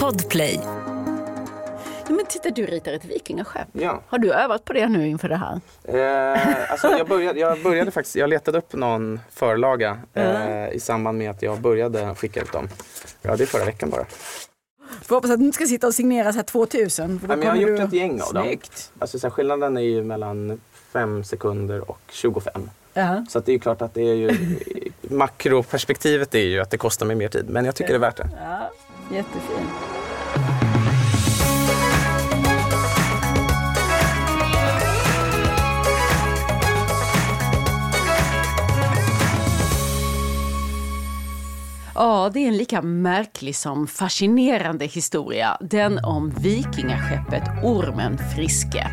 Podplay. Ja, men titta, du ritar ett vikingaskepp. Ja. Har du övat på det nu inför det här? Eh, alltså jag, började, jag började faktiskt, jag letade upp någon förlaga eh, i samband med att jag började skicka ut dem. Ja, det är förra veckan bara. Får hoppas att du inte ska sitta och signera så här 2000. För då Ja, men jag har gjort du... ett gäng av dem. Snyggt. Alltså, så här, skillnaden är ju mellan 5 sekunder och 25. Ja. Så att det är klart att det är ju makroperspektivet är ju att det kostar mig mer tid. Men jag tycker det är värt det. ja, jättefint. Ja, det är en lika märklig som fascinerande historia. Den om vikingaskeppet Ormen Friske.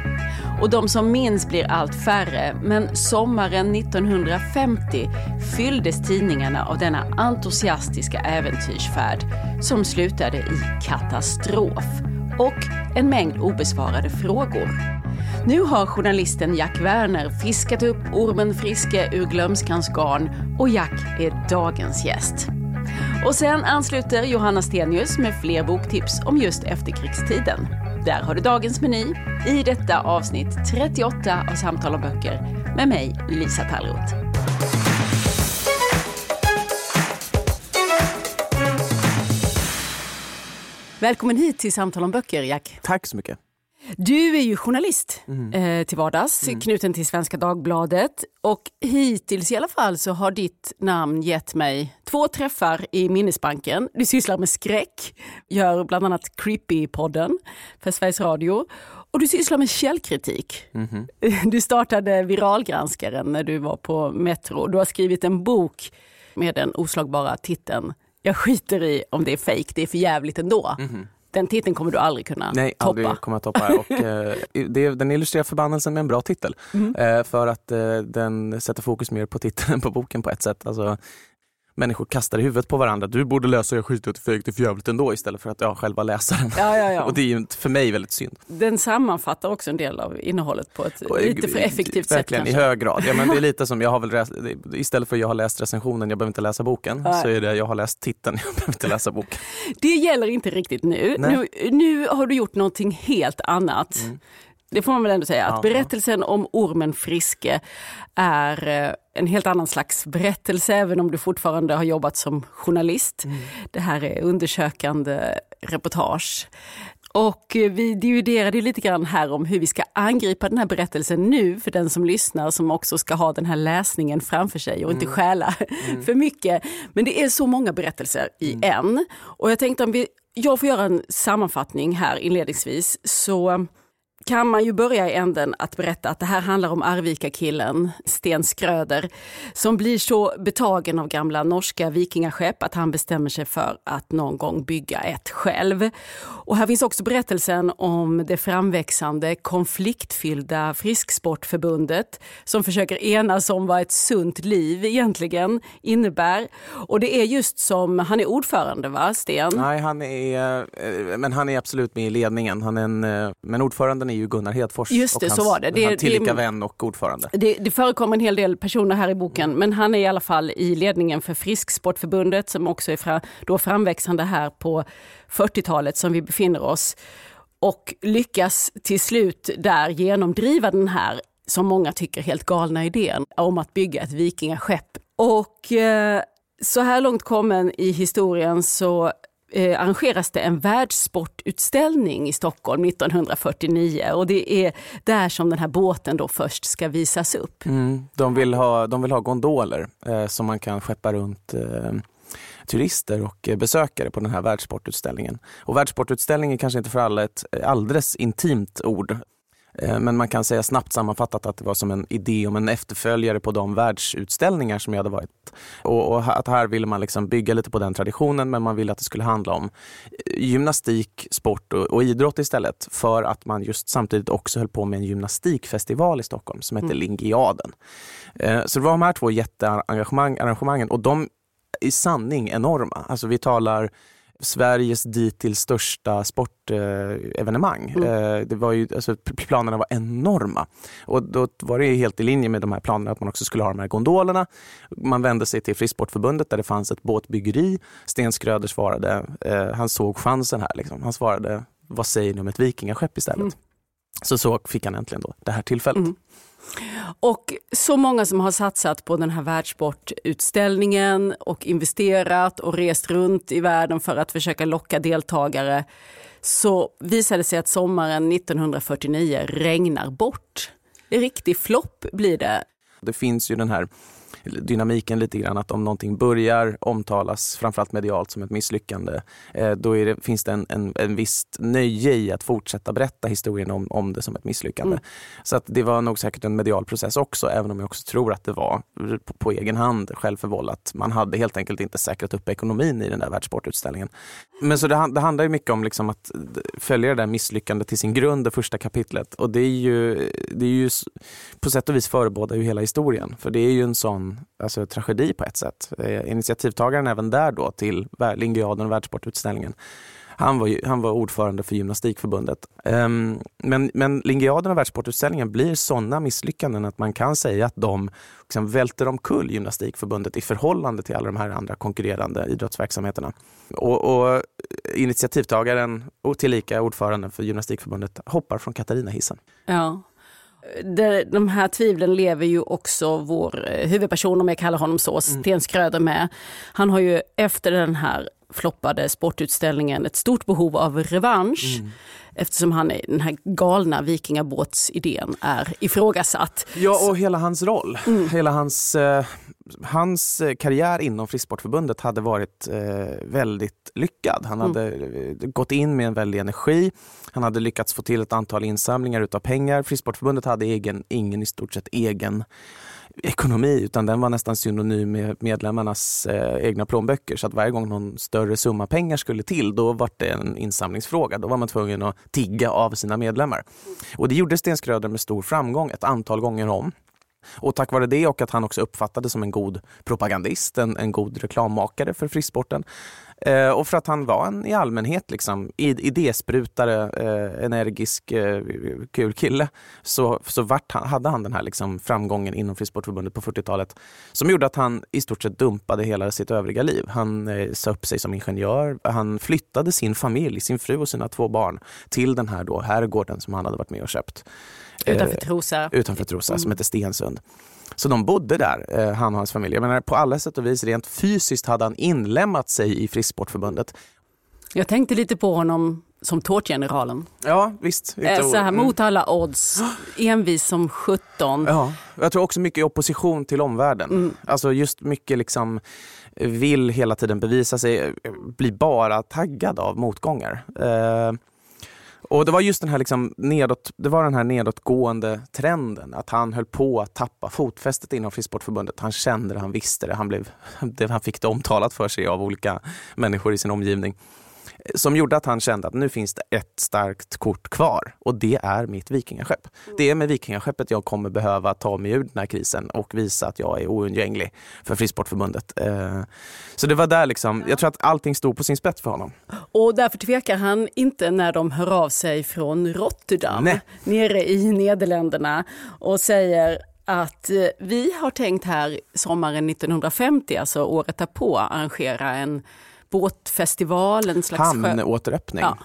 Och de som minns blir allt färre, men sommaren 1950 fylldes tidningarna av denna entusiastiska äventyrsfärd som slutade i katastrof och en mängd obesvarade frågor. Nu har journalisten Jack Werner fiskat upp ormen Friske ur glömskans garn och Jack är dagens gäst. Och sen ansluter Johanna Stenius med fler boktips om just efterkrigstiden. Där har du dagens meny i detta avsnitt 38 av Samtal om böcker med mig, Lisa Tallroth. Välkommen hit till Samtal om böcker, Jack. Tack så mycket. Du är ju journalist eh, till vardags, knuten till Svenska Dagbladet. Och hittills i alla fall så har ditt namn gett mig två träffar i minnesbanken. Du sysslar med skräck, gör bland annat Creepy-podden för Sveriges Radio. Och du sysslar med källkritik. Du startade Viralgranskaren när du var på Metro. Du har skrivit en bok med den oslagbara titeln Jag skiter i om det är fejk, det är för jävligt ändå. Den titeln kommer du aldrig kunna Nej, toppa. aldrig kommer att toppa. Och, eh, det, den illustrerar förbannelsen med en bra titel. Eh, för att eh, den sätter fokus mer på titeln än på boken på ett sätt. Alltså, människor kastar i huvudet på varandra. Du borde läsa Jag skiter i att är för jävligt ändå istället för att jag själva läsa den. Ja, ja, ja. Och det är ju för mig väldigt synd. Den sammanfattar också en del av innehållet på ett Och, lite för effektivt sätt Verkligen, i hög grad. Ja, men det är lite som jag har väl läst, istället för jag har läst recensionen, jag behöver inte läsa boken, Nej. så är det jag har läst titeln, jag behöver inte läsa boken. Det gäller inte riktigt nu. Nu. Nu har du gjort någonting helt annat. Det får man väl ändå säga, att Mm. Berättelsen om ormen Friske är eh, en helt annan slags berättelse, även om du fortfarande har jobbat som journalist. Mm. Det här är undersökande reportage. Och eh, vi dividerade lite grann här om hur vi ska angripa den här berättelsen nu för den som lyssnar som också ska ha den här läsningen framför sig och inte Mm. stjäla för mycket. Men det är så många berättelser i Mm. en. Och jag tänkte om vi, jag får göra en sammanfattning här inledningsvis så kan man ju börja i änden att berätta att det här handlar om Arvika-killen Sten Skröder som blir så betagen av gamla norska vikingaskepp att han bestämmer sig för att någon gång bygga ett själv. Och här finns också berättelsen om det framväxande konfliktfyllda Frisksportförbundet som försöker enas om vad ett sunt liv egentligen innebär. Och det är just som, han är ordförande va, Sten? Nej, han är, eh, men han är absolut med i ledningen. Han är en, eh, men ordföranden är ju Gunnar Hedfors. Just och det, hans, så var det. Det han tillika det vän och ordförande. Det, det förekommer en hel del personer här i boken, men han är i alla fall i ledningen för Frisksportförbundet som också är fra, då framväxande här på 40-talet som vi befinner oss. Och lyckas till slut där genomdriva den här, som många tycker, helt galna idén om att bygga ett vikingaskepp. Och eh, så här långt kommen i historien så eh, arrangeras det en världssportutställning i Stockholm 1949 och det är där som den här båten då först ska visas upp. Mm, de, vill ha, de vill ha gondoler eh, som man kan skeppa runt eh, turister och eh, besökare på den här världssportutställningen. Och världssportutställningen kanske inte för alla ett alldeles intimt ord. Eh, Men man kan säga snabbt sammanfattat att det var som en idé om en efterföljare på de världsutställningar som jag hade varit. Och, och att här ville man liksom bygga lite på den traditionen men man ville att det skulle handla om eh, gymnastik, sport och, och idrott istället. För att man just samtidigt också höll på med en gymnastikfestival i Stockholm som hette Lingiaden. Eh, Så det var de här två jättearrangemangen och de är i sanning enorma. Alltså vi talar Sveriges dittills största sportevenemang. Mm. Det var ju, alltså, planerna var enorma. Och då var det helt i linje med de här planerna att man också skulle ha de här gondolerna. Man vände sig till Frisportförbundet där det fanns ett båtbyggeri. Sten Skröder svarade, eh, han såg chansen här. Liksom. Han svarade, vad säger ni om ett vikingaskepp istället? Mm. Så så fick han äntligen då det här tillfället. Mm. Och så många som har satsat på den här världssportutställningen och investerat och rest runt i världen för att försöka locka deltagare så visade det sig att sommaren 1949 regnar bort. En riktig flopp blir det. Det finns ju den här dynamiken lite grann att om någonting börjar omtalas, framförallt medialt, som ett misslyckande, eh, då det, finns det en, en, en visst nöje i att fortsätta berätta historien om, om det som ett misslyckande. Mm. Så att det var nog säkert en medial process också, även om jag också tror att det var på, på egen hand självförvållat. Man hade helt enkelt inte säkrat upp ekonomin i den där världssportutställningen. Men så det, det handlar ju mycket om liksom att följa det där misslyckandet till sin grund, det första kapitlet. Och det är ju, det är ju på sätt och vis förebådar ju hela historien. För det är ju en sån alltså, tragedi på ett sätt. Eh, initiativtagaren även där då till Lingiaden och världssportutställningen han var, han var ordförande för Gymnastikförbundet. Um, men, men Lingiaden och världssportutställningen blir sådana misslyckanden att man kan säga att de liksom välter omkull Gymnastikförbundet i förhållande till alla de här andra konkurrerande idrottsverksamheterna. Och, och initiativtagaren och tillika ordföranden för Gymnastikförbundet hoppar från Katarina-hissen. Ja, de här tvivlen lever ju också vår eh, huvudperson, om jag kallar honom så, mm. Sten Skröder med. Han har ju efter den här floppade sportutställningen ett stort behov av revansch. Mm. Eftersom han är, den här galna vikingabåtsidén är ifrågasatt. Ja, och hela hans roll. Mm. Hela hans, eh, hans karriär inom Frisportförbundet hade varit eh, väldigt lyckad. Han mm. hade mm. gått in med en väldig energi. Han hade lyckats få till ett antal insamlingar utav pengar. Frisportförbundet hade egen, ingen i stort sett egen ekonomi utan den var nästan synonym med medlemmarnas eh, egna plånböcker. Så att varje gång någon större summa pengar skulle till då var det en insamlingsfråga. Då var man tvungen att tigga av sina medlemmar. Och det gjorde Sten Skröder med stor framgång ett antal gånger om. Och tack vare det och att han också uppfattades som en god propagandist, en, en god reklammakare för frisporten, Eh, och för att han var en i allmänhet liksom, idésprutare, eh, energisk, eh, kul kille, så, så vart han, hade han den här liksom, framgången inom Frisportförbundet på 40-talet som gjorde att han i stort sett dumpade hela sitt övriga liv. Han eh, sa upp sig som ingenjör, han flyttade sin familj, sin fru och sina två barn till den här då, herrgården som han hade varit med och köpt. Utanför Trosa? Eh, utanför Trosa, mm. som heter Stensund. Så de bodde där, eh, han och hans familj. Jag menar, på alla sätt och vis, rent fysiskt hade han inlämnat sig i Frisksportförbundet. Jag tänkte lite på honom som tårtgeneralen. Ja, visst. Äh, så här, mot mm. alla odds, envis som 17. Ja, jag tror också mycket i opposition till omvärlden. Mm. Alltså just mycket liksom vill hela tiden bevisa sig, blir bara taggad av motgångar. Eh, och det var just den här, liksom nedåt, det var den här nedåtgående trenden, att han höll på att tappa fotfästet inom Frisksportförbundet. Han kände det, han visste det, han, blev, det, han fick det omtalat för sig av olika människor i sin omgivning som gjorde att han kände att nu finns det ett starkt kort kvar och det är mitt vikingaskepp. Det är med vikingaskeppet jag kommer behöva ta mig ur den här krisen och visa att jag är oundgänglig för Frisportförbundet. Eh, så det var där liksom, jag tror att allting stod på sin spets för honom. Och därför tvekar han inte när de hör av sig från Rotterdam Nej. nere i Nederländerna och säger att eh, vi har tänkt här sommaren 1950, alltså året därpå, arrangera en båtfestival, en slags Hamnåteröppning. Ja.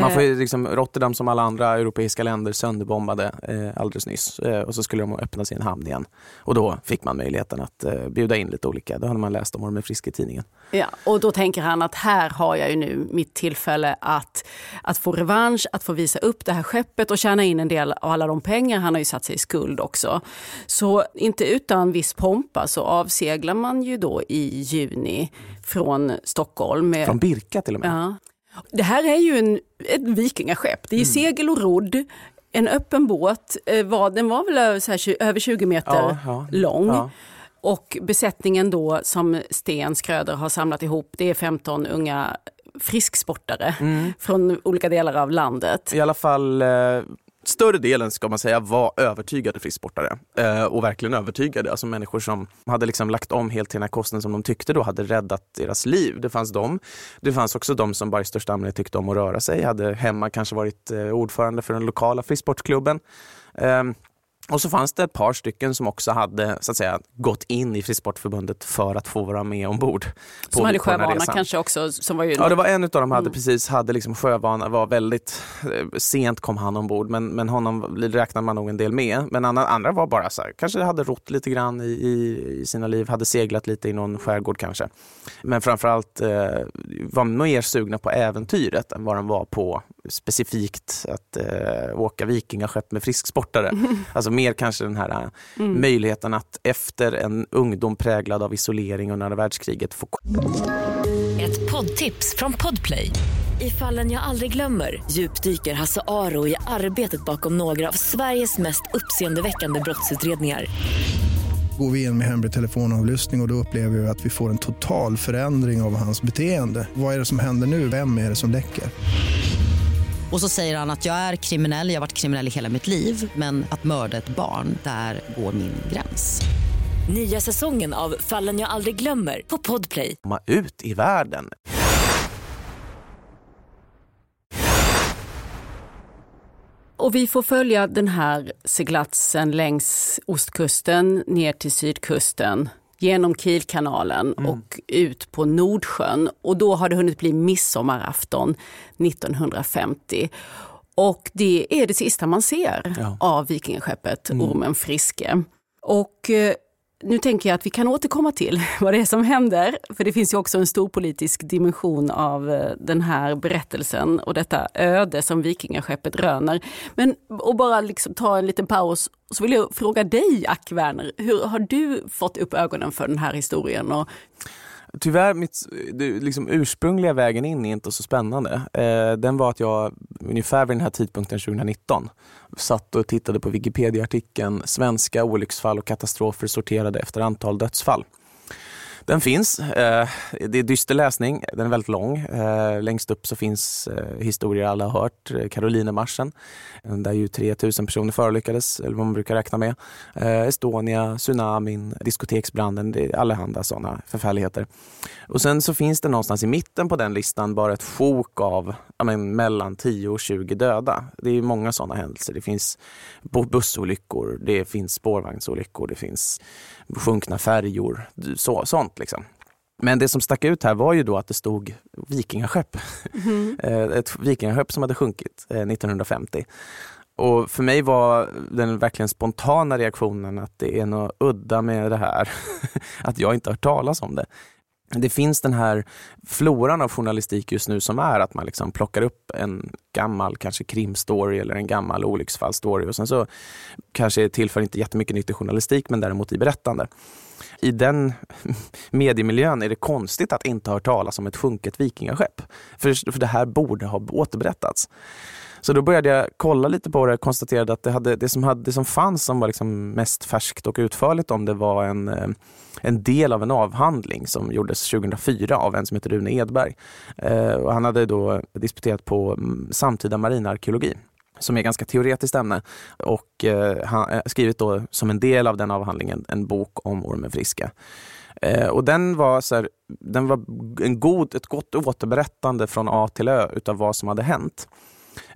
Man får ju liksom, Rotterdam som alla andra europeiska länder sönderbombade eh, alldeles nyss eh, och så skulle de öppna sin hamn igen. Och då fick man möjligheten att eh, bjuda in lite olika, det hade man läst om Ormen Frisk i tidningen. Ja, och då tänker han att här har jag ju nu mitt tillfälle att, att få revansch, att få visa upp det här skeppet och tjäna in en del av alla de pengar. Han har ju satt sig i skuld också. Så inte utan viss pompa så avseglar man ju då i juni från Stockholm. Med, från Birka till och med? Ja. Det här är ju en, ett vikingaskepp. Det är mm. segel och rodd, en öppen båt. Eh, den var väl över 20 meter ja, ja, lång. Och besättningen då som Sten Skröder har samlat ihop, det är 15 unga frisksportare mm. från olika delar av landet. I alla fall eh, större delen ska man säga var övertygade frisksportare eh, och verkligen övertygade. Alltså människor som hade liksom lagt om helt till den här kosten som de tyckte då hade räddat deras liv. Det fanns dem. Det fanns också de som bara i största allmänhet tyckte om att röra sig, hade hemma kanske varit eh, ordförande för den lokala frisksportklubben. Eh, och så fanns det ett par stycken som också hade så att säga, gått in i Frisportförbundet för att få vara med ombord. Som hade sjövana kanske också? Som var ju... Ja, det var en av dem hade mm. precis hade liksom sjövana, var väldigt eh, sent kom han ombord men, men honom räknar man nog en del med. Men andra, andra var bara så här, kanske hade rott lite grann i, i, i, sina liv, hade seglat lite i någon skärgård kanske. Men framförallt eh, var mer sugna på äventyret än vad de var på specifikt att eh, åka vikingaskepp med frisksportare. Mm. Alltså mer kanske den här eh, mm. möjligheten att efter en ungdom präglad av isolering under andra världskriget få... Ett poddtips från Podplay. I fallen jag aldrig glömmer djupdyker Hasse Aro i arbetet bakom några av Sveriges mest uppseendeväckande brottsutredningar går vi in med hemlig telefonavlyssning och, och då upplever vi att vi får en total förändring av hans beteende. Vad är det som händer nu? Vem är det som läcker? Och så säger han att jag är kriminell, jag har varit kriminell i hela mitt liv men att mörda ett barn, där går min gräns. Nya säsongen av Fallen jag aldrig glömmer på Podplay. Komma ut i världen. Och vi får följa den här seglatsen längs ostkusten ner till sydkusten genom Kielkanalen mm. och ut på Nordsjön. Och då har det hunnit bli midsommarafton 1950. Och det är det sista man ser ja. av vikingaskeppet mm. Ormen Friske. Och eh, nu tänker jag att vi kan återkomma till vad det är som händer. För det finns ju också en stor politisk dimension av eh, den här berättelsen och detta öde som vikingaskeppet röner. Men och bara liksom ta en liten paus så vill jag fråga dig Ack Werner, hur har du fått upp ögonen för den här historien? Och Tyvärr, mitt liksom ursprungliga vägen in är inte så spännande. Eh, den var att jag ungefär vid den här tidpunkten 2019 satt och tittade på Wikipedia-artikeln Svenska olycksfall och katastrofer sorterade efter antal dödsfall. Den finns. Eh, det är dyster läsning. Den är väldigt lång. Eh, längst upp så finns eh, historier alla har hört. Eh, Karolinemarschen, eh, där ju 3000 personer förolyckades, eller vad man brukar räkna med. Eh, Estonia, tsunamin, diskoteksbranden, det är allehanda sådana förfärligheter. Och sen så finns det någonstans i mitten på den listan bara ett sjok av men, mellan 10 och 20 döda. Det är många sådana händelser. Det finns bussolyckor, det finns spårvagnsolyckor, det finns sjunkna färjor, så, sånt liksom. Men det som stack ut här var ju då att det stod vikingaskepp. Mm. Ett vikingaskepp som hade sjunkit 1950. Eh, och för mig var den verkligen spontana reaktionen att det är något udda med det här. att jag inte har hört talas om det det finns den här floran av journalistik just nu som är att man liksom plockar upp en gammal kanske krimstory eller en gammal olycksfallsstory och sen så kanske tillför inte jättemycket nytt i journalistik men däremot i berättande. I den mediemiljön är det konstigt att inte ha hört talas om ett sjunket vikingaskepp. För, för det här borde ha återberättats. Så då började jag kolla lite på det och konstaterade att det, hade, det, som, hade, det som fanns som var liksom mest färskt och utförligt om det var en, eh, en del av en avhandling som gjordes 2004 av en som heter Rune Edberg. Eh, och han hade då disputerat på mm, samtida marinarkeologi som är ganska teoretiskt ämne och eh, han eh, skrivit då som en del av den avhandlingen en bok om ormen Friska. Eh, och den var, så här, den var en god, ett gott återberättande från A till Ö utav vad som hade hänt.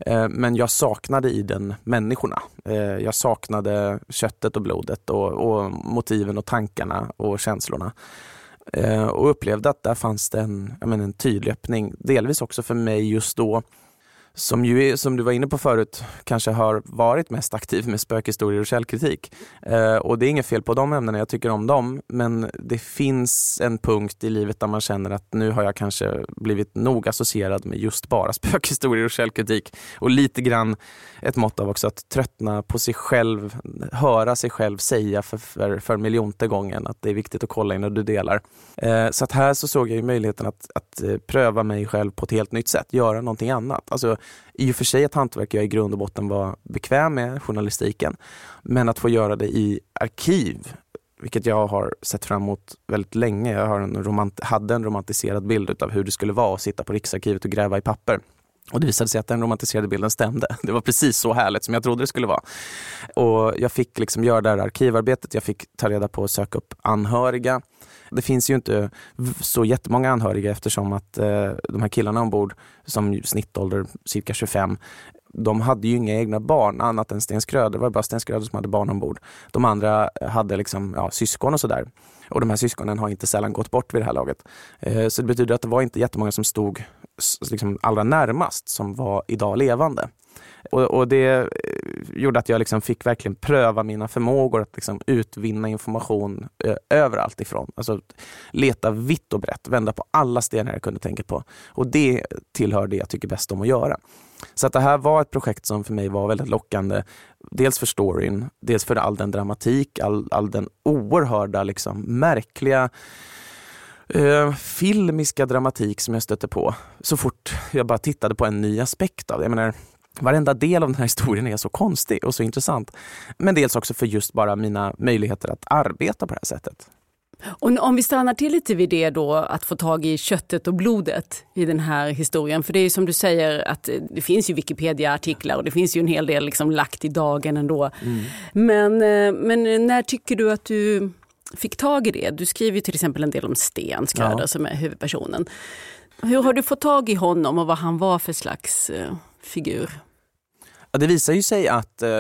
Eh, men jag saknade i den människorna. Eh, jag saknade köttet och blodet och, och motiven och tankarna och känslorna. Eh, och upplevde att där fanns det en, menar, en tydlig öppning. Delvis också för mig just då som ju är, som du var inne på förut, kanske har varit mest aktiv med spökhistorier och källkritik. Eh, och det är inget fel på de ämnena, jag tycker om dem. Men det finns en punkt i livet där man känner att nu har jag kanske blivit nog associerad med just bara spökhistorier och källkritik. Och lite grann ett mått av också att tröttna på sig själv, höra sig själv säga för, för, för miljonte gången att det är viktigt att kolla innan du delar. Eh, så att här så såg jag möjligheten att, att eh, pröva mig själv på ett helt nytt sätt, göra någonting annat. Alltså, i och för sig ett hantverk jag i grund och botten var bekväm med, journalistiken. Men att få göra det i arkiv, vilket jag har sett fram emot väldigt länge. Jag har en romant hade en romantiserad bild av hur det skulle vara att sitta på Riksarkivet och gräva i papper. Och det visade sig att den romantiserade bilden stämde. Det var precis så härligt som jag trodde det skulle vara. Och jag fick liksom göra det här arkivarbetet, jag fick ta reda på och söka upp anhöriga. Det finns ju inte så jättemånga anhöriga eftersom att eh, de här killarna ombord, som snittålder cirka 25, de hade ju inga egna barn annat än Sten Skröder. Det var bara Sten Skröder som hade barn ombord. De andra hade liksom, ja, syskon och sådär. Och de här syskonen har inte sällan gått bort vid det här laget. Eh, så det betyder att det var inte jättemånga som stod liksom allra närmast som var idag levande. Och, och det eh, gjorde att jag liksom fick verkligen pröva mina förmågor att liksom utvinna information eh, överallt ifrån. Alltså leta vitt och brett, vända på alla stenar jag kunde tänka på. Och det tillhör det jag tycker bäst om att göra. Så att det här var ett projekt som för mig var väldigt lockande. Dels för storyn, dels för all den dramatik, all, all den oerhörda, liksom, märkliga eh, filmiska dramatik som jag stötte på så fort jag bara tittade på en ny aspekt av det. Jag menar, Varenda del av den här historien är så konstig och så intressant. Men dels också för just bara mina möjligheter att arbeta på det här sättet. Och om vi stannar till lite vid det då, att få tag i köttet och blodet i den här historien. För det är som du säger att det finns ju Wikipedia-artiklar och det finns ju en hel del liksom lagt i dagen ändå. Mm. Men, eh, men när tycker du att du fick tag i det? Du skriver till exempel en del om Sten Skröder ja. som är huvudpersonen. Hur har du fått tag i honom och vad han var för slags uh, figur? Ja, det visar ju sig att eh,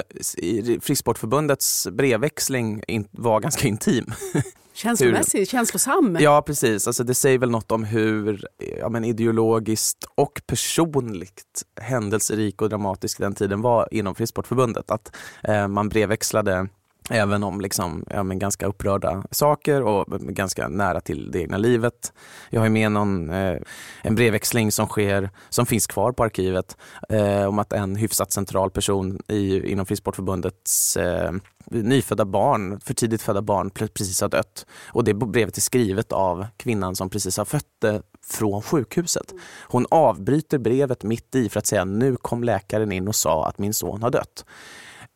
Frisksportförbundets brevväxling in, var ganska intim. Känslomässig, känslosam. Ja precis, alltså det säger väl något om hur ja, men ideologiskt och personligt händelserik och dramatisk den tiden var inom Frisksportförbundet. Att eh, man brevväxlade Även om liksom, ja, men ganska upprörda saker och ganska nära till det egna livet. Jag har med någon, eh, en brevväxling som sker, som finns kvar på arkivet, eh, om att en hyfsat central person i, inom Frisportförbundets eh, nyfödda barn, för tidigt födda barn precis har dött. Och det brevet är skrivet av kvinnan som precis har fött det från sjukhuset. Hon avbryter brevet mitt i för att säga nu kom läkaren in och sa att min son har dött.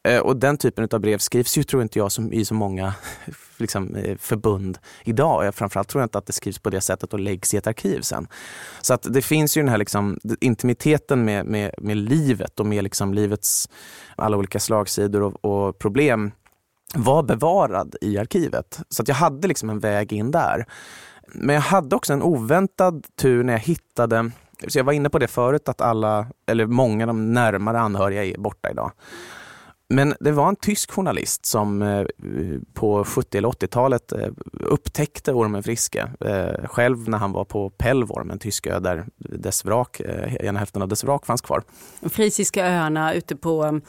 Eh, och den typen av brev skrivs ju, tror inte jag, som, i så många liksom, eh, förbund idag. Framförallt tror jag inte att det skrivs på det sättet och läggs i ett arkiv sen. Så att det finns ju den här liksom, intimiteten med, med, med livet och med liksom livets alla olika slagsidor och, och problem var bevarad i arkivet. Så att jag hade liksom en väg in där. Men jag hade också en oväntad tur när jag hittade så jag var inne på det förut att alla, eller många av de närmare anhöriga är borta idag. Men det var en tysk journalist som eh, på 70 eller 80-talet eh, upptäckte ormen Friske eh, själv när han var på Pellworm, en tysk ö där dess vrak, ena hälften av dess vrak fanns kvar. Frisiska öarna ute på Man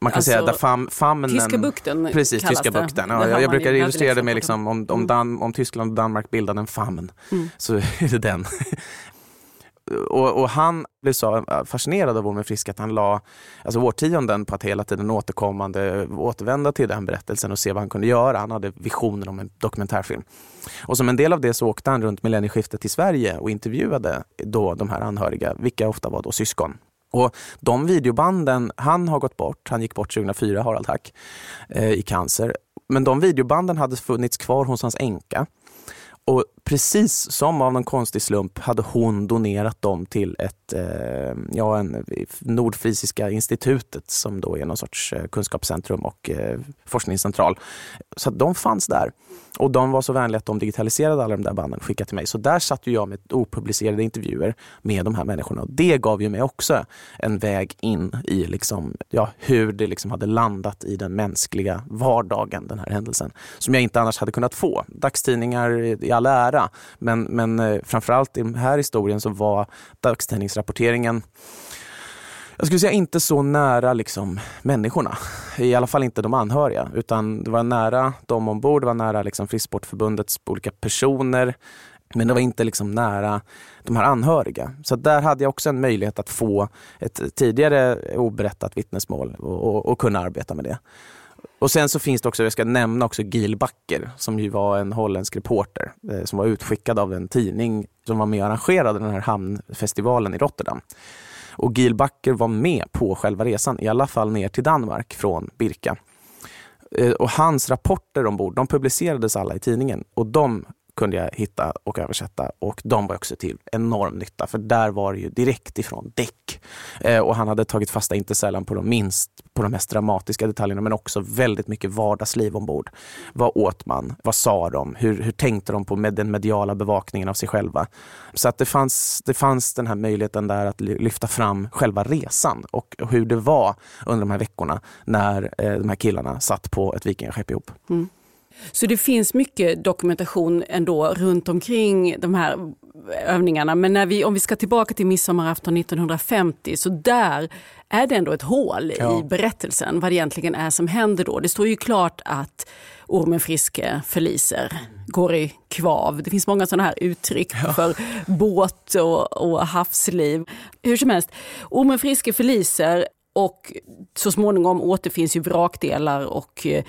kan alltså, säga där fam, famnen... Tyska bukten Precis, Tyska bukten. Ja, jag, jag brukar illustrera det med liksom, om, om. Dan, om Tyskland och Danmark bildade en famn mm. så är det den och, och, han blev så fascinerad av Ormen Frisk att han la alltså årtionden på att hela tiden återkommande återvända till den berättelsen och se vad han kunde göra. Han hade visioner om en dokumentärfilm. Och som en del av det så åkte han runt millennieskiftet till Sverige och intervjuade då de här anhöriga, vilka ofta var då syskon. Och de videobanden, han har gått bort, han gick bort 2004, Harald Hack, eh, i cancer. Men de videobanden hade funnits kvar hos hans änka. Och precis som av någon konstig slump hade hon donerat dem till ett, eh, ja, en, eh, Nordfrisiska institutet som då är någon sorts eh, kunskapscentrum och eh, forskningscentral. Så de fanns där. Och de var så vänliga att de digitaliserade alla de där banden och skickade till mig. Så där satt ju jag med opublicerade intervjuer med de här människorna. Och det gav ju mig också en väg in i liksom, ja, hur det liksom hade landat i den mänskliga vardagen, den här händelsen. Som jag inte annars hade kunnat få. Dagstidningar i all ära, men, men eh, framförallt i den här historien så var dagstidningsrapporteringen jag skulle säga inte så nära liksom, människorna. I alla fall inte de anhöriga. Utan det var nära de ombord, det var nära liksom, Frisksportförbundets olika personer. Men det var inte liksom nära de här anhöriga. Så där hade jag också en möjlighet att få ett tidigare oberättat vittnesmål och, och, och kunna arbeta med det. Och sen så finns det också, jag ska nämna också Gil Backer som ju var en holländsk reporter eh, som var utskickad av en tidning som var med och arrangerade den här hamnfestivalen i Rotterdam. Och Gil Backer var med på själva resan, i alla fall ner till Danmark från Birka. Eh, och hans rapporter ombord, de publicerades alla i tidningen och de kunde jag hitta och översätta och de var också till enorm nytta för där var det ju direkt ifrån däck. Eh, och han hade tagit fasta inte sällan på de minst, på de mest dramatiska detaljerna men också väldigt mycket vardagsliv ombord. Vad åt man? Vad sa de? Hur, hur tänkte de på med den mediala bevakningen av sig själva? Så att det fanns, det fanns den här möjligheten där att lyfta fram själva resan och hur det var under de här veckorna när eh, de här killarna satt på ett vikingaskepp ihop. Mm. Så det finns mycket dokumentation ändå runt omkring de här övningarna. Men när vi, om vi ska tillbaka till midsommarafton 1950 så där är det ändå ett hål ja. i berättelsen vad det egentligen är som händer då. Det står ju klart att ormen Friske förliser, går i kvav. Det finns många sådana här uttryck ja. för båt och, och havsliv. Hur som helst, ormen Friske förliser och så småningom återfinns ju vrakdelar och eh,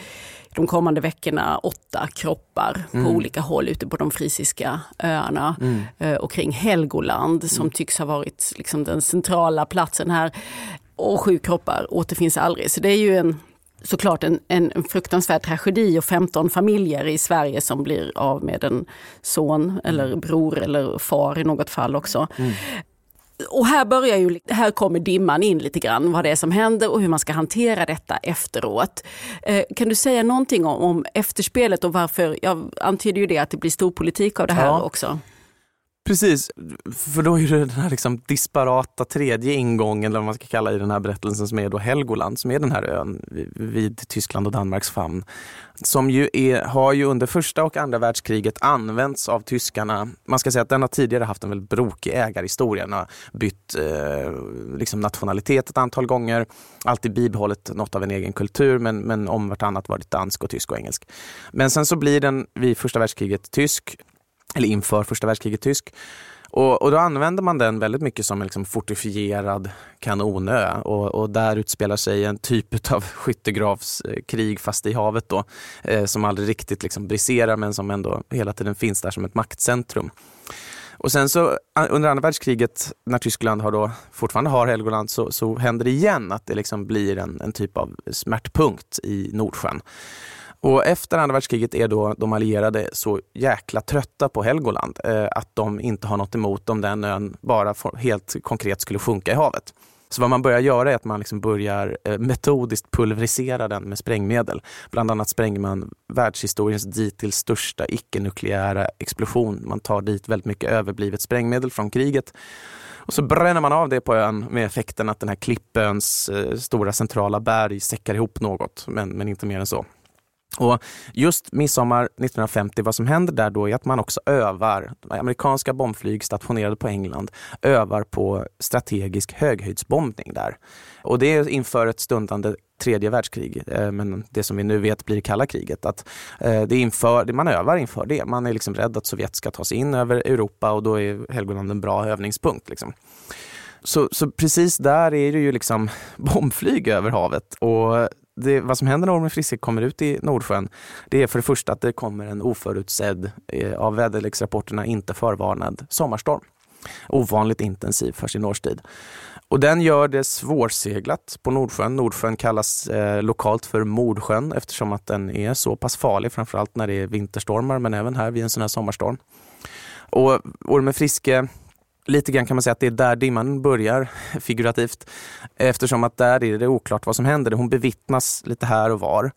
de kommande veckorna åtta kroppar mm. på olika håll ute på de frisiska öarna mm. Eh, och kring Helgoland som mm. tycks ha varit liksom den centrala platsen här. Och sju kroppar återfinns aldrig. Så det är ju en, såklart en, en fruktansvärd tragedi och 15 familjer i Sverige som blir av med en son eller mm. bror eller far i något fall också. Och här börjar ju, här kommer dimman in lite grann, vad det är som händer och hur man ska hantera detta efteråt. Eh, kan du säga någonting om, om efterspelet och varför, jag antyder ju det att det blir stor politik av det här ja. också. Precis, för då är det den här liksom disparata tredje ingången, eller vad man ska kalla i den här berättelsen, som är då Helgoland, som är den här ön vid Tyskland och Danmarks famn. Som ju är, har ju under första och andra världskriget använts av tyskarna. Man ska säga att den har tidigare haft en väldigt brokig ägarhistoria. Den har bytt eh, liksom nationalitet ett antal gånger, alltid bibehållit något av en egen kultur, men, men om vartannat varit dansk och tysk och engelsk. Men sen så blir den vid första världskriget tysk eller inför första världskriget tysk. Och, och, då använder man den väldigt mycket som en liksom fortifierad kanonö och, och, där utspelar sig en typ av skyttegravskrig fast i havet då, eh, som aldrig riktigt liksom briserar men som ändå hela tiden finns där som ett maktcentrum. Och sen så under andra världskriget när Tyskland har då, fortfarande har Helgoland så, så händer det igen att det liksom blir en, en typ av smärtpunkt i Nordsjön. Och efter andra världskriget är då de allierade så jäkla trötta på Helgoland eh, att de inte har något emot om den ön bara helt konkret skulle sjunka i havet. Så vad man börjar göra är att man liksom börjar eh, metodiskt pulverisera den med sprängmedel. Bland annat spränger man världshistoriens dittills största icke-nukleära explosion. Man tar dit väldigt mycket överblivet sprängmedel från kriget. Och så bränner man av det på ön med effekten att den här klippöns eh, stora centrala berg säckar ihop något, men, men inte mer än så. Och just midsommar 1950, vad som händer där då är att man också övar, amerikanska bombflyg stationerade på England, övar på strategisk höghöjdsbombning där. Och det är inför ett stundande tredje världskrig, eh, men det som vi nu vet blir kalla kriget. Att eh, det inför, man övar inför det. Man är liksom rädd att Sovjet ska ta sig in över Europa och då är Helgoland en bra övningspunkt. Liksom. Så, så precis där är det ju liksom bombflyg över havet och det, vad som händer när ormen Friske kommer ut i Nordsjön, det är för det första att det kommer en oförutsedd, eh, av väderleksrapporterna inte förvarnad sommarstorm. Ovanligt intensiv för sin årstid. Och den gör det svårseglat på Nordsjön. Nordsjön kallas eh, lokalt för Mordsjön eftersom att den är så pass farlig, framförallt när det är vinterstormar, men även här vid en sån här sommarstorm. Och ormen Friske lite grann kan man säga att det är där dimman börjar, figurativt. Eftersom att där är det oklart vad som händer. Hon bevittnas lite här och var.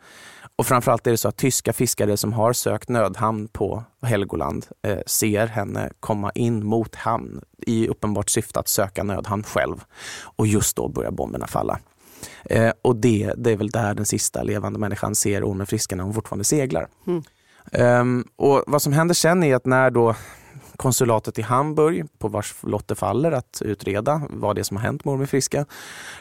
Och framförallt är det så att tyska fiskare som har sökt nödhamn på Helgoland eh, ser henne komma in mot hamn i uppenbart syfte att söka nödhamn själv. Och just då börjar bomberna falla. Eh, och det, det är väl där den sista levande människan ser ormen Friska när hon fortfarande seglar. Mm. Um, och Vad som händer sen är att när då konsulatet i Hamburg, på vars lott det faller att utreda vad det är som har hänt mormor Friska.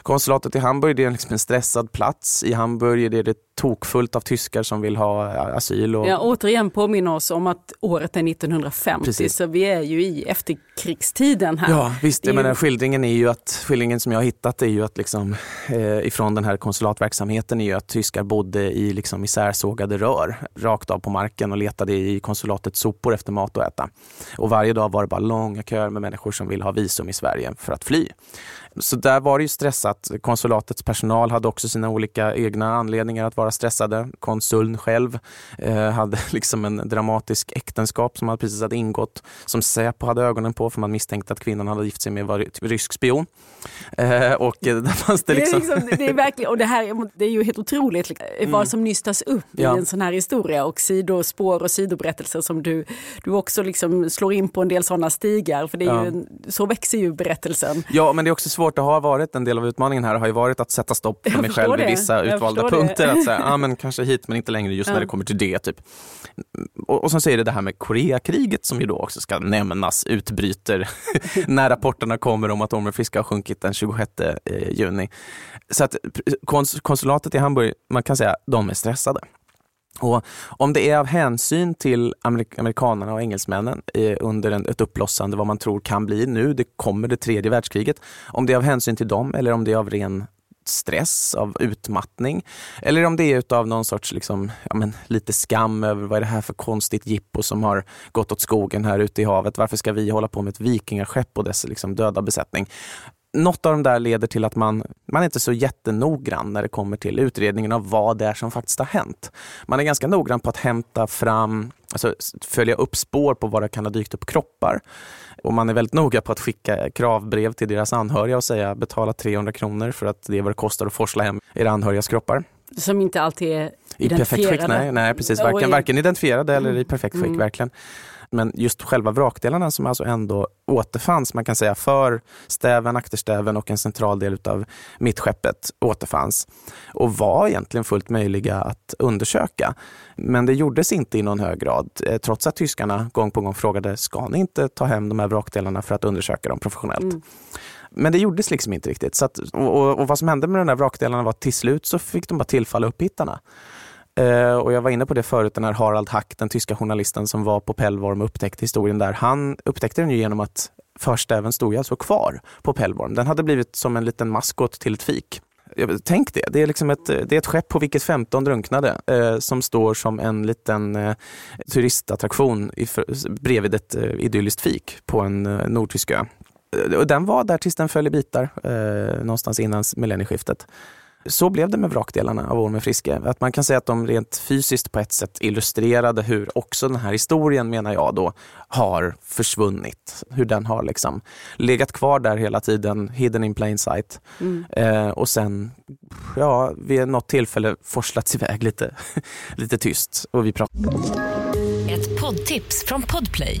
Konsulatet i Hamburg det är liksom en stressad plats. I Hamburg är det tokfullt av tyskar som vill ha asyl. Och... Ja, återigen påminner oss om att året är 1950, Precis. så vi är ju i efterkrigstiden här. Ja, visst. Jag menar, skildringen, är ju att, skildringen som jag har hittat är ju att liksom, eh, ifrån den här konsulatverksamheten är ju att tyskar bodde i liksom isärsågade rör rakt av på marken och letade i konsulatets sopor efter mat att äta. Och varje dag var det bara långa köer med människor som ville ha visum i Sverige för att fly. Så där var det ju stressat. Konsulatets personal hade också sina olika egna anledningar att vara stressade. Konsuln själv eh, hade liksom en dramatisk äktenskap som hade precis hade ingått, som Säpo hade ögonen på för man misstänkte att kvinnan hade gift sig med var rysk spion. Eh, och där fanns det liksom... Det är, liksom, det är verkligen, och det här det är ju helt otroligt liksom, mm. vad som nystas upp ja. i en sån här historia och sidospår och sidoberättelser som du, du också liksom slår in på en del sådana stigar. För det är ja. ju, så växer ju berättelsen. Ja, men det är också svårt att ha varit en del av utmaningen här har ju varit att sätta stopp för mig själv i vissa utvalda punkter. Att säga, ah, men kanske hit men inte längre just ja. när det kommer till det. Typ. Och, och sen så är det det här med Koreakriget som ju då också ska nämnas, utbryter när rapporterna kommer om att Ormen Friska har sjunkit den 26 eh, juni. Så att konsulatet i Hamburg, man kan säga, de är stressade. Och om det är av hänsyn till amerik amerikanerna och engelsmännen eh, under en, ett uppblossande, vad man tror kan bli nu, det kommer det tredje världskriget, om det är av hänsyn till dem eller om det är av ren stress, av utmattning. Eller om det är av någon sorts liksom, ja, men, lite skam över vad är det här för konstigt jippo som har gått åt skogen här ute i havet. Varför ska vi hålla på med ett vikingaskepp och dess liksom, döda besättning? Något av de där leder till att man, man är inte så jättenoggrann när det kommer till utredningen av vad det är som faktiskt har hänt. Man är ganska noggrann på att hämta fram, alltså följa upp spår på var det kan ha dykt upp kroppar. Och man är väldigt noga på att skicka kravbrev till deras anhöriga och säga betala 300 kronor för att det är vad det kostar att forsla hem era anhörigas kroppar. Som inte alltid är i perfekt skick, nej, nej precis. Varken, varken identifierade eller i perfekt skick, mm. verkligen. Men just själva vrakdelarna som alltså ändå återfanns, man kan säga för stäven, akterstäven och en central del av mittskeppet återfanns och var egentligen fullt möjliga att undersöka. Men det gjordes inte i någon hög grad, eh, trots att tyskarna gång på gång frågade, ska ni inte ta hem de här vrakdelarna för att undersöka dem professionellt? Mm. Men det gjordes liksom inte riktigt. Så att, och, och, vad som hände med de här vrakdelarna var att till slut så fick de bara tillfalla upphittarna. Eh, och jag var inne på det förut, den här Harald Hack, den tyska journalisten som var på Pellvorm och upptäckte historien där. Han upptäckte den ju genom att förstäven stod alltså kvar på Pellvorm. Den hade blivit som en liten maskot till ett fik. Tänk det, det är, liksom ett, det är ett skepp på vilket 15 drunknade eh, som står som en liten eh, turistattraktion i, bredvid ett eh, idylliskt fik på en eh, nordtysk ö. Eh, och den var där tills den föll i bitar eh, någonstans innan millennieskiftet. Så blev det med vrakdelarna av Ormen Friske. Att man kan säga att de rent fysiskt på ett sätt illustrerade hur också den här historien, menar jag då, har försvunnit. Hur den har liksom legat kvar där hela tiden, hidden in plain sight. Mm. Eh, och sen, ja, vid något tillfälle forslats iväg lite, lite tyst. Och vi pratar. Ett poddtips från Podplay.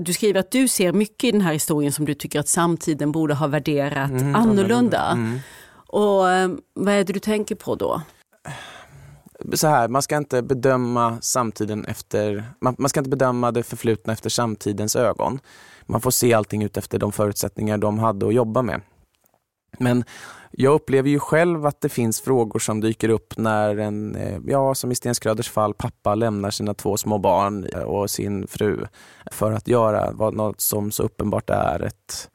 Du skriver att du ser mycket i den här historien som du tycker att samtiden borde ha värderat mm, annorlunda. Mm. Och ehm, vad är det du tänker på då? Så här, man ska inte bedöma samtiden efter, man, man ska inte bedöma det förflutna efter samtidens ögon. Man får se allting ut efter de förutsättningar de hade att jobba med. Men jag upplever ju själv att det finns frågor som dyker upp när en, eh, ja som i Sten Skröders fall, pappa lämnar sina två små barn eh, och sin fru för att göra vad, något som så uppenbart är ett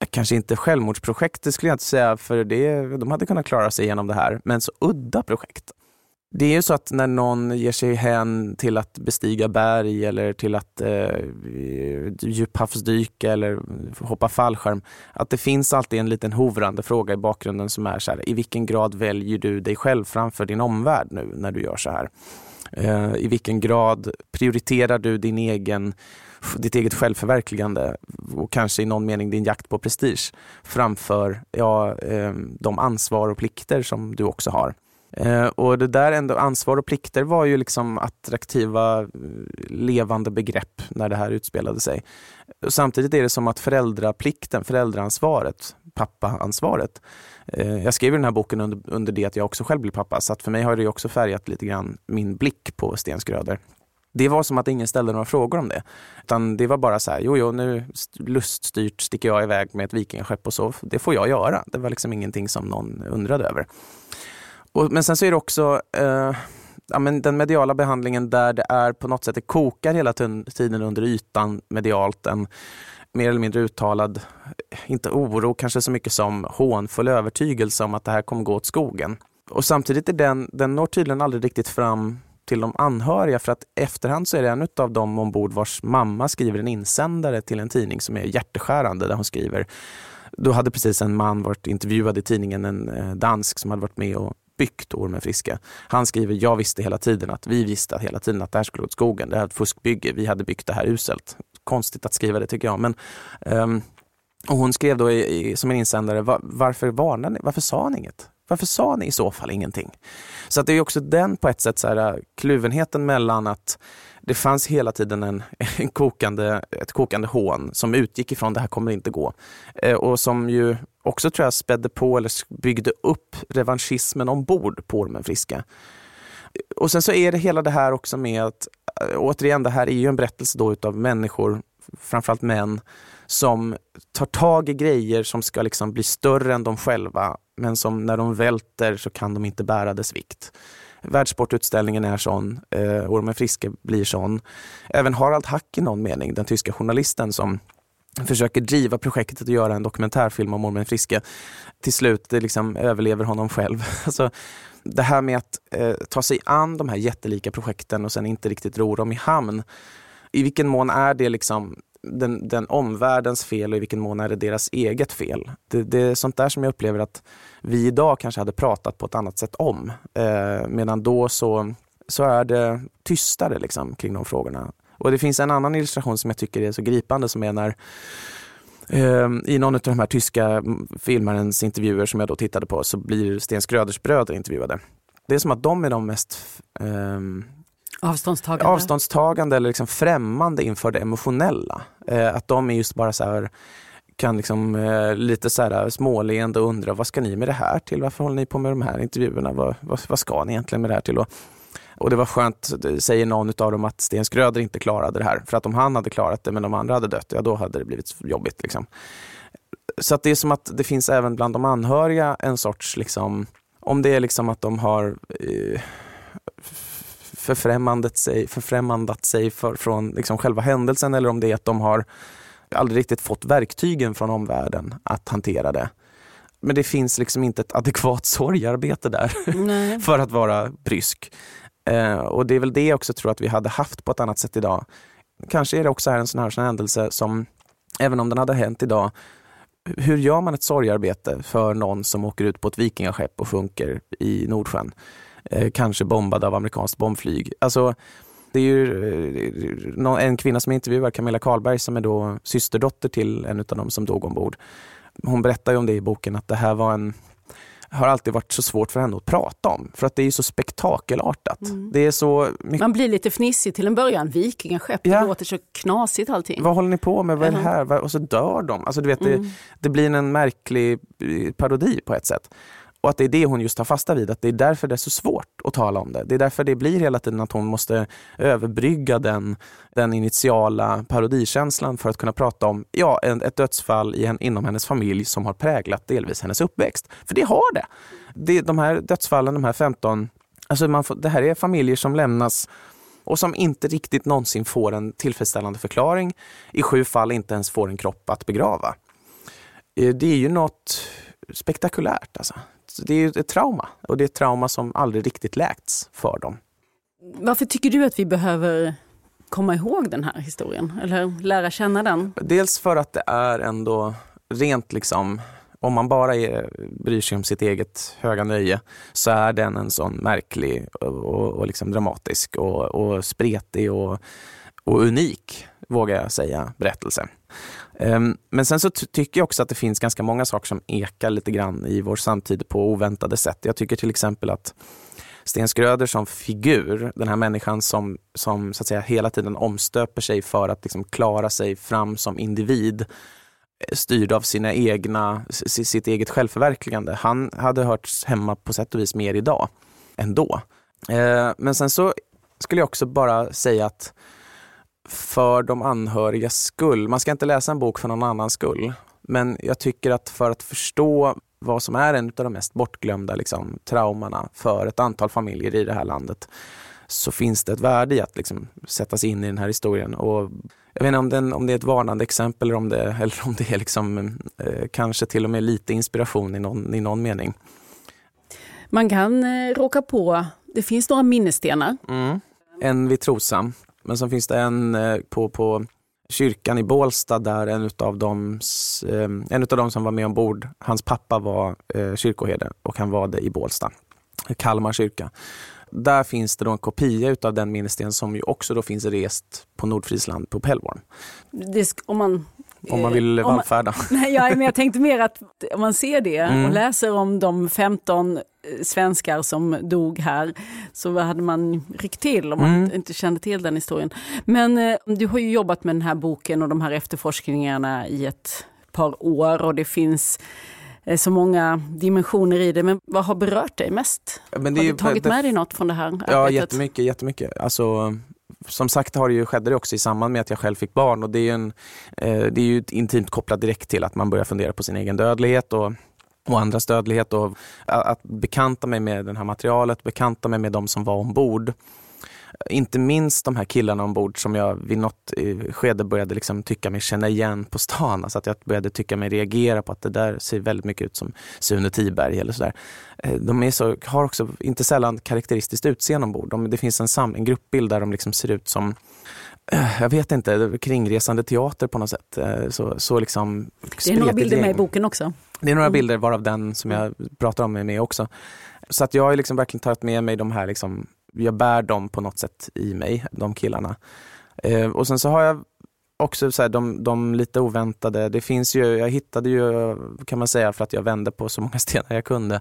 eh, Kanske inte självmordsprojekt, det skulle jag inte säga, för det, de hade kunnat klara sig igenom det här, men så udda projekt. Det är ju så att när någon ger sig hän till att bestiga berg eller till att eh, djuphavsdyka eller hoppa fallskärm, att det finns alltid en liten hovrande fråga i bakgrunden som är så här, i vilken grad väljer du dig själv framför din omvärld nu när du gör så här? Eh, I vilken grad prioriterar du din egen ditt eget självförverkligande och kanske i någon mening din jakt på prestige framför ja, eh, de ansvar och plikter som du också har. Eh, och det där ändå, ansvar och plikter var ju liksom attraktiva eh, levande begrepp när det här utspelade sig. Och samtidigt är det som att föräldraplikten, föräldraansvaret, pappaansvaret. Eh, jag skrev den här boken under, under det att jag också själv blev pappa så att för mig har det också färgat lite grann min blick på Stensgröder. Det var som att ingen ställde några frågor om det. Utan det var bara så här, jo, jo, nu luststyrt sticker jag iväg med ett vikingaskepp och så, det får jag göra. Det var liksom ingenting som någon undrade över. Och, men sen så är det också eh, ja, men den mediala behandlingen där det är på något sätt, det kokar hela tiden under ytan medialt. En mer eller mindre uttalad, inte oro kanske så mycket som hånfull övertygelse om att det här kommer gå åt skogen. Och samtidigt är den, den når tydligen aldrig riktigt fram till de anhöriga för att efterhand så är det en av dem ombord vars mamma skriver en insändare till en tidning som är hjärteskärande där hon skriver då hade precis en man varit intervjuad i tidningen, en eh, dansk som hade varit med och byggt Ormen Friske. Han skriver, jag visste hela tiden att vi visste hela tiden att det här skulle gå åt skogen. Det här är ett fuskbygge. Vi hade byggt det här uselt. Konstigt att skriva det tycker jag. Men, um, och hon skrev då i, i, som en insändare, var, varför varnade ni? Varför sa ni inget? Varför sa ni i så fall ingenting? Så att det är också den på ett sätt så här, äh, kluvenheten mellan att det fanns hela tiden en, en kokande, ett kokande hån som utgick ifrån det här kommer inte gå. Eh, och som ju också tror jag spädde på eller byggde upp revanschismen ombord på Ormen Friska. Och sen så är det hela det här också med att, äh, återigen, det här är ju en berättelse då utav människor, framförallt män, som tar tag i grejer som ska liksom bli större än de själva, men som när de välter så kan de inte bära dess vikt. Världssportutställningen är sån, eh, Ormen Friske blir sån. Även Harald Hack i någon mening, den tyska journalisten som försöker driva projektet att göra en dokumentärfilm om Ormen Friske. Till slut liksom överlever honom själv. Alltså, det här med att eh, ta sig an de här jättelika projekten och sen inte riktigt ro dem i hamn. I vilken mån är det liksom den, den omvärldens fel och i vilken mån är det deras eget fel? Det, det är sånt där som jag upplever att vi idag kanske hade pratat på ett annat sätt om. Eh, medan då så, så är det tystare liksom, kring de frågorna. Och det finns en annan illustration som jag tycker är så gripande som är när eh, i någon av de här tyska filmarens intervjuer som jag då tittade på så blir Sten Skröders bröder intervjuade. Det är som att de är de mest eh, avståndstagande. avståndstagande eller liksom främmande inför det emotionella. Eh, att de är just bara så här, kan liksom eh, lite så här småleende undra vad ska ni med det här till? Varför håller ni på med de här intervjuerna? Vad, vad, vad ska ni egentligen med det här till? Och, och det var skönt, säger någon av dem, att Sten Skröder inte klarade det här. För att om han hade klarat det men de andra hade dött, ja då hade det blivit jobbigt. Liksom. Så att det är som att det finns även bland de anhöriga en sorts, liksom, om det är liksom att de har eh, förfrämmandat sig, förfrämmandat sig för, från liksom själva händelsen eller om det är att de har aldrig riktigt fått verktygen från omvärlden att hantera det. Men det finns liksom inte ett adekvat sorgarbete där för att vara brysk. Eh, och det är väl det jag också tror att vi hade haft på ett annat sätt idag. Kanske är det också här en sån här sån händelse som, även om den hade hänt idag, hur gör man ett sorgarbete för någon som åker ut på ett vikingaskepp och sjunker i Nordsjön? Eh, kanske bombad av amerikanskt bombflyg. Alltså, det är ju eh, en kvinna som intervjuar, Camilla Karlberg, som är då systerdotter till en av dem som dog ombord. Hon berättar ju om det i boken, att det här var en har alltid varit så svårt för henne att prata om. För att det är så spektakelartat. Mm. Det är så mycket... Man blir lite fnissig till en början. Vikingaskepp, ja. det låter så knasigt allting. Vad håller ni på med? Vad är det här? Och så dör de. Alltså, du vet, mm. det, det blir en märklig eh, parodi på ett sätt. Och att det är det hon just tar fasta vid, att det är därför det är så svårt att tala om det. Det är därför det blir hela tiden att hon måste överbrygga den, den initiala parodikänslan för att kunna prata om ja, ett dödsfall i, inom hennes familj som har präglat delvis hennes uppväxt. För det har det. det de här dödsfallen, de här 15, alltså man får, det här är familjer som lämnas och som inte riktigt någonsin får en tillfredsställande förklaring. I sju fall inte ens får en kropp att begrava. Eh, det är ju något spektakulärt. Alltså det är ett trauma och det är ett trauma som aldrig riktigt läkts för dem. Varför tycker du att vi behöver komma ihåg den här historien eller lära känna den? Dels för att det är ändå rent liksom om man bara är, bryr sig om sitt eget höga nöje så är den en sån märklig och, och liksom dramatisk och, och spretig och, och unik, vågar jag säga, berättelse. Ehm, men sen så tycker jag också att det finns ganska många saker som ekar lite grann i vår samtid på oväntade sätt. Jag tycker till exempel att Sten Skröder som figur, den här människan som, som så att säga hela tiden omstöper sig för att liksom klara sig fram som individ, eh, styrd av sina egna, sitt eget självförverkligande. Han hade hörts hemma på sätt och vis mer idag ändå. Ehm, men sen så skulle jag också bara säga att för de anhörigas skull, man ska inte läsa en bok för någon annans skull, men jag tycker att för att förstå vad som är en av de mest bortglömda liksom, traumorna för ett antal familjer i det här landet så finns det ett värde i att liksom, sätta sig in i den här historien. Och jag vet inte om, den, om det är ett varnande exempel eller om det, eller om det är liksom, eh, kanske till och med lite inspiration i någon, i någon mening. Man kan eh, råka på, det finns några minnesstenar. Mm. En vid Trosa, men så finns det en eh, på, på kyrkan i Bålsta där en utav, dem, eh, en utav dem som var med ombord, hans pappa var eh, kyrkoherde och han var det i Bålsta, Kalmar kyrka. Där finns det då en kopia utav den minnessten som ju också då finns rest på Nordfrisland på Pellborn. om man om man vill vallfärda. Nej, ja, men jag tänkte mer att om man ser det mm. och läser om de 15 svenskar som dog här så hade man ryckt till om man mm. inte kände till den historien. Men eh, du har ju jobbat med den här boken och de här efterforskningarna i ett par år och det finns eh, så många dimensioner i det. Men vad har berört dig mest? Men har du tagit det, med dig något från det här arbetet? Ja, jättemycket. jättemycket. Alltså, som sagt har det ju, skedde det också i samband med att jag själv fick barn och det är ju, en, eh, det är ju intimt kopplat direkt till att man börjar fundera på sin egen dödlighet och och andras dödlighet och att bekanta mig med det här materialet, bekanta mig med de som var ombord. Inte minst de här killarna ombord som jag vid något eh, skede började liksom tycka mig känna igen på stan. Alltså att jag började tycka mig reagera på att det där ser väldigt mycket ut som Sune Tiberg eller sådär. Eh, de är så, har också inte sällan karaktäristiskt utseende ombord. De, det finns en, sam, en gruppbild där de liksom ser ut som eh, jag vet inte, kringresande teater på något sätt. Så, så liksom, det är några bilder med i boken också. Det är några mm. bilder varav den som jag pratar om är med också. Så att jag har liksom verkligen tagit med mig de här, liksom, jag bär dem på något sätt i mig, de killarna. Eh, och sen så har jag också så här, de, de lite oväntade, det finns ju, jag hittade ju kan man säga för att jag vände på så många stenar jag kunde,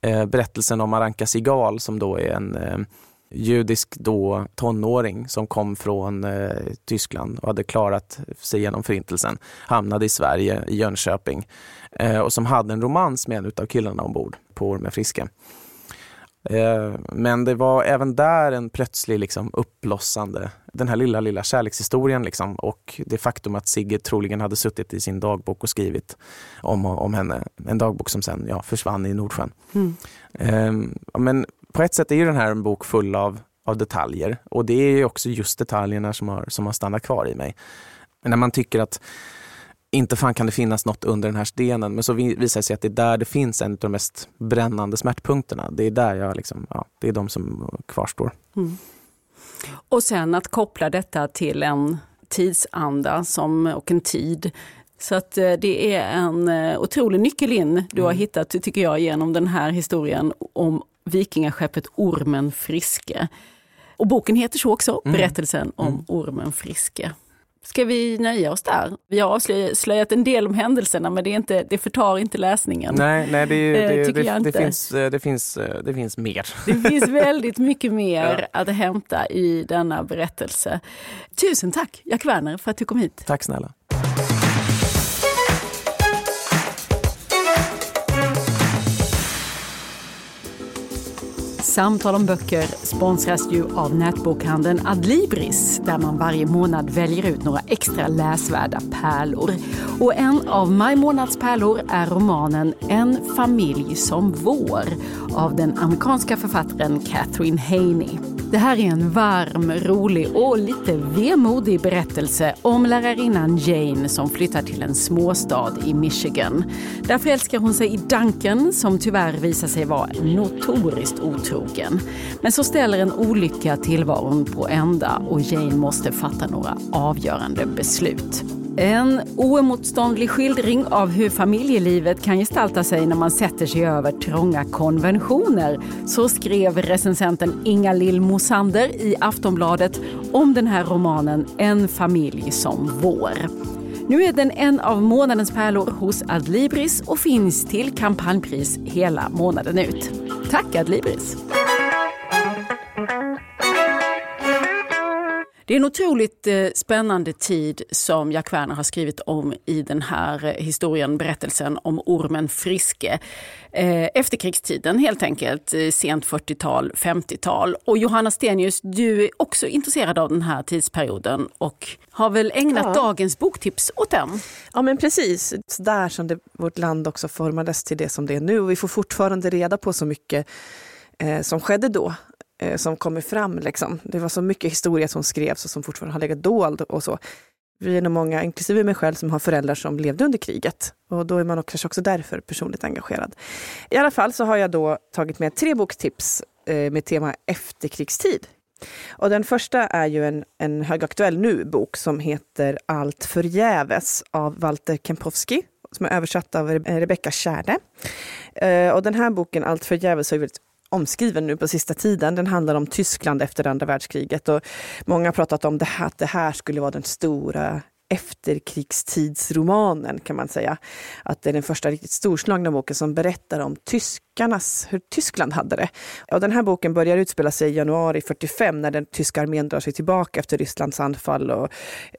eh, berättelsen om Aranka Sigal som då är en eh, judisk då tonåring som kom från eh, Tyskland och hade klarat sig genom förintelsen. Hamnade i Sverige, i Jönköping eh, och som hade en romans med en av killarna ombord på Ormen Friske. Eh, men det var även där en plötslig liksom, uppblossande, den här lilla, lilla kärlekshistorien liksom, och det faktum att Sigge troligen hade suttit i sin dagbok och skrivit om, om henne. En dagbok som sen ja, försvann i Nordsjön. Mm. Eh, men på ett sätt är ju den här en bok full av, av detaljer och det är också just detaljerna som har, som har stannat kvar i mig. När man tycker att inte fan kan det finnas något under den här stenen, men så visar det sig att det är där det finns en av de mest brännande smärtpunkterna. Det är där jag liksom, ja, det är de som kvarstår. Mm. Och sen att koppla detta till en tidsanda som, och en tid. Så att eh, det är en eh, otrolig nyckel in du har mm. hittat, tycker jag, genom den här historien om vikingaskeppet Ormen Friske. Och boken heter så också, mm. berättelsen om mm. Ormen Friske. Ska vi nöja oss där? Vi har avslöjat en del om händelserna men det, är inte, det förtar inte läsningen. Nej, nej det, eh, det, det, det finns, eh, det, finns, eh, det finns mer. Det finns väldigt mycket mer ja. att hämta i denna berättelse. Tusen tack Jack Werner för att du kom hit. Tack snälla. Samtal om böcker sponsras ju av nätbokhandeln Adlibris där man varje månad väljer ut några extra läsvärda pärlor. Och en av maj månads pärlor är romanen En familj som vår av den amerikanska författaren Catherine Haney. Det här är en varm, rolig och lite vemodig berättelse om lärarinnan Jane som flyttar till en småstad i Michigan. Där förälskar hon sig i Duncan som tyvärr visar sig vara notoriskt otrogen. Men så ställer en olycka tillvaron på ända och Jane måste fatta några avgörande beslut. En oemotståndlig skildring av hur familjelivet kan gestalta sig när man sätter sig över trånga konventioner. Så skrev recensenten Inga-Lill Mosander i Aftonbladet om den här romanen En familj som vår. Nu är den en av månadens pärlor hos Adlibris och finns till kampanjpris hela månaden ut. Tack Adlibris! Det är en otroligt eh, spännande tid som Jack Werner har skrivit om i den här eh, historien, berättelsen om ormen Friske. Eh, efterkrigstiden helt enkelt, sent 40-tal, 50-tal. Och Johanna Stenius, du är också intresserad av den här tidsperioden och har väl ägnat ja. dagens boktips åt den? Ja men precis, där som det, vårt land också formades till det som det är nu. Och vi får fortfarande reda på så mycket som skedde då eh, som kommer fram. Liksom. Det var så mycket historia som skrevs och som fortfarande har legat dold och så. Vi är nog många, inklusive mig själv, som har föräldrar som levde under kriget. Och då är man kanske också därför personligt engagerad. I alla fall så har jag då tagit med tre boktips eh, med tema efterkrigstid. Och den första är ju en, en högaktuell nu-bok som heter Allt förgäves av Walter Kempowski som är översatt av eh, Rebecka Kärde. Eh, och den här boken, Allt förgäves, har ju väldigt omskriven nu på sista tiden. Den handlar om Tyskland efter andra världskriget och många har pratat om det här, att det här skulle vara den stora efterkrigstidsromanen kan man säga. Att det är den första riktigt storslagna boken som berättar om tyskarnas, hur Tyskland hade det. Och den här boken börjar utspela sig i januari 45 när den tyska armén drar sig tillbaka efter Rysslands anfall och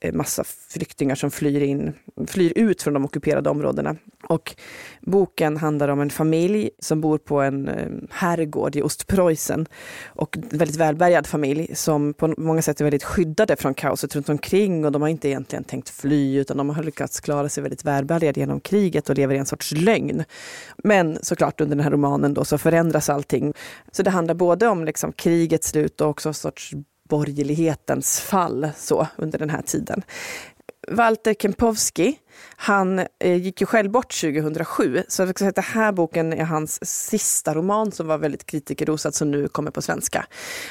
eh, massa flyktingar som flyr, in, flyr ut från de ockuperade områdena. Och boken handlar om en familj som bor på en eh, herrgård i Ostpreussen. Och en väldigt välbärgad familj som på många sätt är väldigt skyddade från kaoset runt omkring och de har inte egentligen tänkt fly utan de har lyckats klara sig väldigt välbärgade genom kriget och lever i en sorts lögn. Men såklart under den här romanen då så förändras allting. Så det handlar både om liksom krigets slut och också sorts borgerlighetens fall så under den här tiden. Walter Kempowski, han eh, gick ju själv bort 2007, så jag säga att den här boken är hans sista roman som var väldigt kritikerrosad som nu kommer på svenska.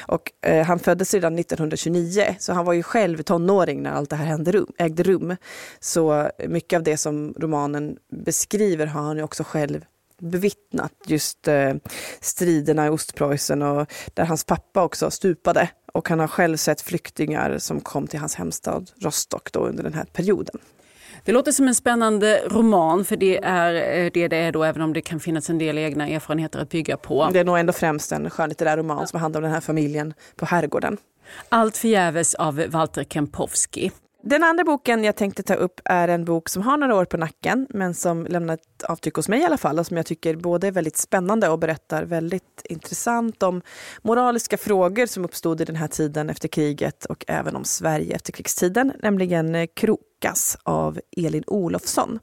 Och, eh, han föddes redan 1929, så han var ju själv tonåring när allt det här hände rum, ägde rum. Så mycket av det som romanen beskriver har han ju också själv bevittnat just eh, striderna i Ostpreussen och där hans pappa också stupade. Och han har själv sett flyktingar som kom till hans hemstad Rostock då under den här perioden. Det låter som en spännande roman, för det är eh, det det är då, även om det kan finnas en del egna erfarenheter att bygga på. Det är nog ändå främst en skönlitterär roman ja. som handlar om den här familjen på herrgården. Allt förgäves av Walter Kempowski. Den andra boken jag tänkte ta upp är en bok som har några år på nacken, men som lämnar ett avtryck hos mig i alla fall, och som jag tycker både är väldigt spännande och berättar väldigt intressant om moraliska frågor som uppstod i den här tiden efter kriget och även om Sverige efter krigstiden, nämligen Krokas av Elin Olofsson.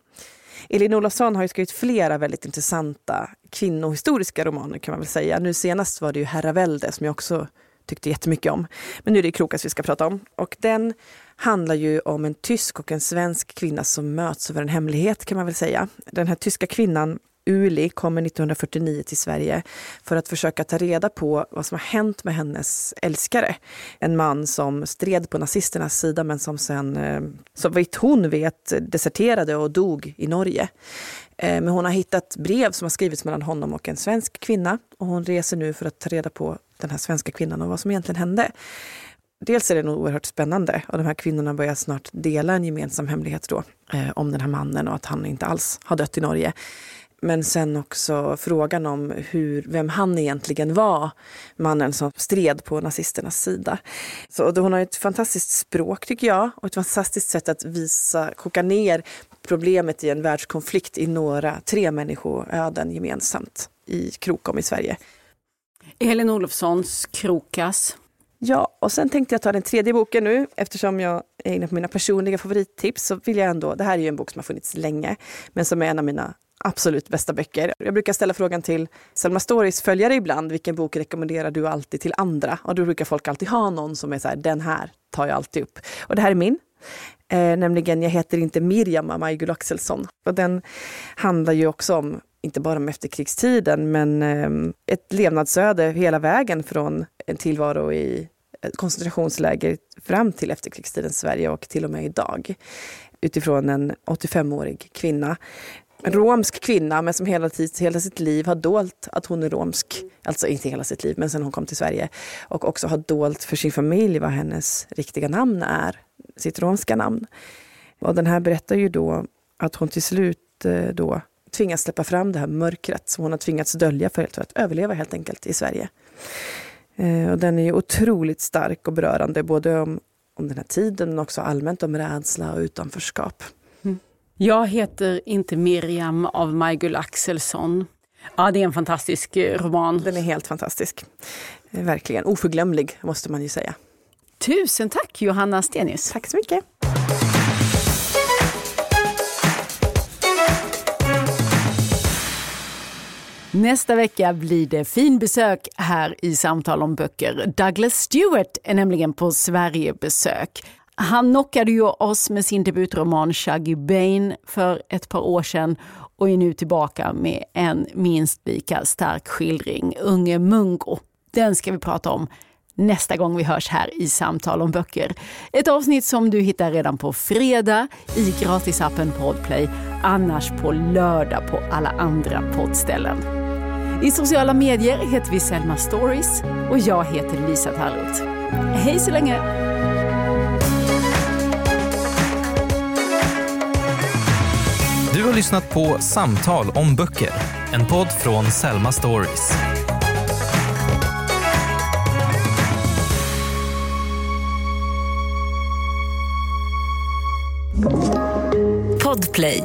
Elin Olofsson har ju skrivit flera väldigt intressanta kvinnohistoriska romaner kan man väl säga. Nu senast var det ju Herravälde som jag också tyckte jättemycket om. Men nu är det Krokas vi ska prata om. Och den handlar ju om en tysk och en svensk kvinna som möts över en hemlighet kan man väl säga. Den här tyska kvinnan Uli kommer 1949 till Sverige för att försöka ta reda på vad som har hänt med hennes älskare. En man som stred på nazisternas sida men som sen, eh, så vitt hon vet, deserterade och dog i Norge. Eh, men hon har hittat brev som har skrivits mellan honom och en svensk kvinna och hon reser nu för att ta reda på den här svenska kvinnan och vad som egentligen hände. Dels är det nog oerhört spännande och de här kvinnorna börjar snart dela en gemensam hemlighet då eh, om den här mannen och att han inte alls har dött i Norge. Men sen också frågan om hur, vem han egentligen var, mannen som stred på nazisternas sida. Så hon har ett fantastiskt språk tycker jag och ett fantastiskt sätt att visa, koka ner problemet i en världskonflikt i några, tre människoöden gemensamt i Krokom i Sverige. Elin Olofssons Krokas. Ja, och sen tänkte jag ta den tredje boken nu. Eftersom jag är inne på mina personliga favorittips så vill jag ändå, det här är ju en bok som har funnits länge, men som är en av mina absolut bästa böcker. Jag brukar ställa frågan till Selma Storys följare ibland, vilken bok rekommenderar du alltid till andra? Och då brukar folk alltid ha någon som är så här, den här tar jag alltid upp. Och det här är min. Eh, nämligen Jag heter inte Miriam av Maj Axelsson. Och den handlar ju också om inte bara om efterkrigstiden, men ehm, ett levnadsöde hela vägen från en tillvaro i koncentrationsläger fram till efterkrigstidens Sverige och till och med idag. Utifrån en 85-årig kvinna. En romsk kvinna, men som hela, tid, hela sitt liv har dolt att hon är romsk. Alltså inte hela sitt liv, men sen hon kom till Sverige. Och också har dolt för sin familj vad hennes riktiga namn är, sitt romska namn. Och den här berättar ju då att hon till slut eh, då tvingas släppa fram det här mörkret som hon har tvingats dölja för, att överleva helt enkelt i Sverige. Eh, och den är ju otroligt stark och berörande både om, om den här tiden men också allmänt om rädsla och utanförskap. Jag heter inte Miriam av Majgull Axelsson. Ja, det är en fantastisk eh, roman. Den är helt fantastisk. Eh, Verkligen oförglömlig måste man ju säga. Tusen tack Johanna Stenius. Tack så mycket. Nästa vecka blir det fin besök här i Samtal om böcker. Douglas Stewart är nämligen på Sverigebesök. Han knockade ju oss med sin debutroman Shaggy Bane för ett par år sedan och är nu tillbaka med en minst lika stark skildring, Unge Mungo. Den ska vi prata om nästa gång vi hörs här i Samtal om böcker. Ett avsnitt som du hittar redan på fredag i gratisappen Podplay, annars på lördag på alla andra poddställen. I sociala medier heter vi Selma Stories och jag heter Lisa Tallroth. Hej så länge! Du har lyssnat på Samtal om böcker, en podd från Selma Stories. Podplay.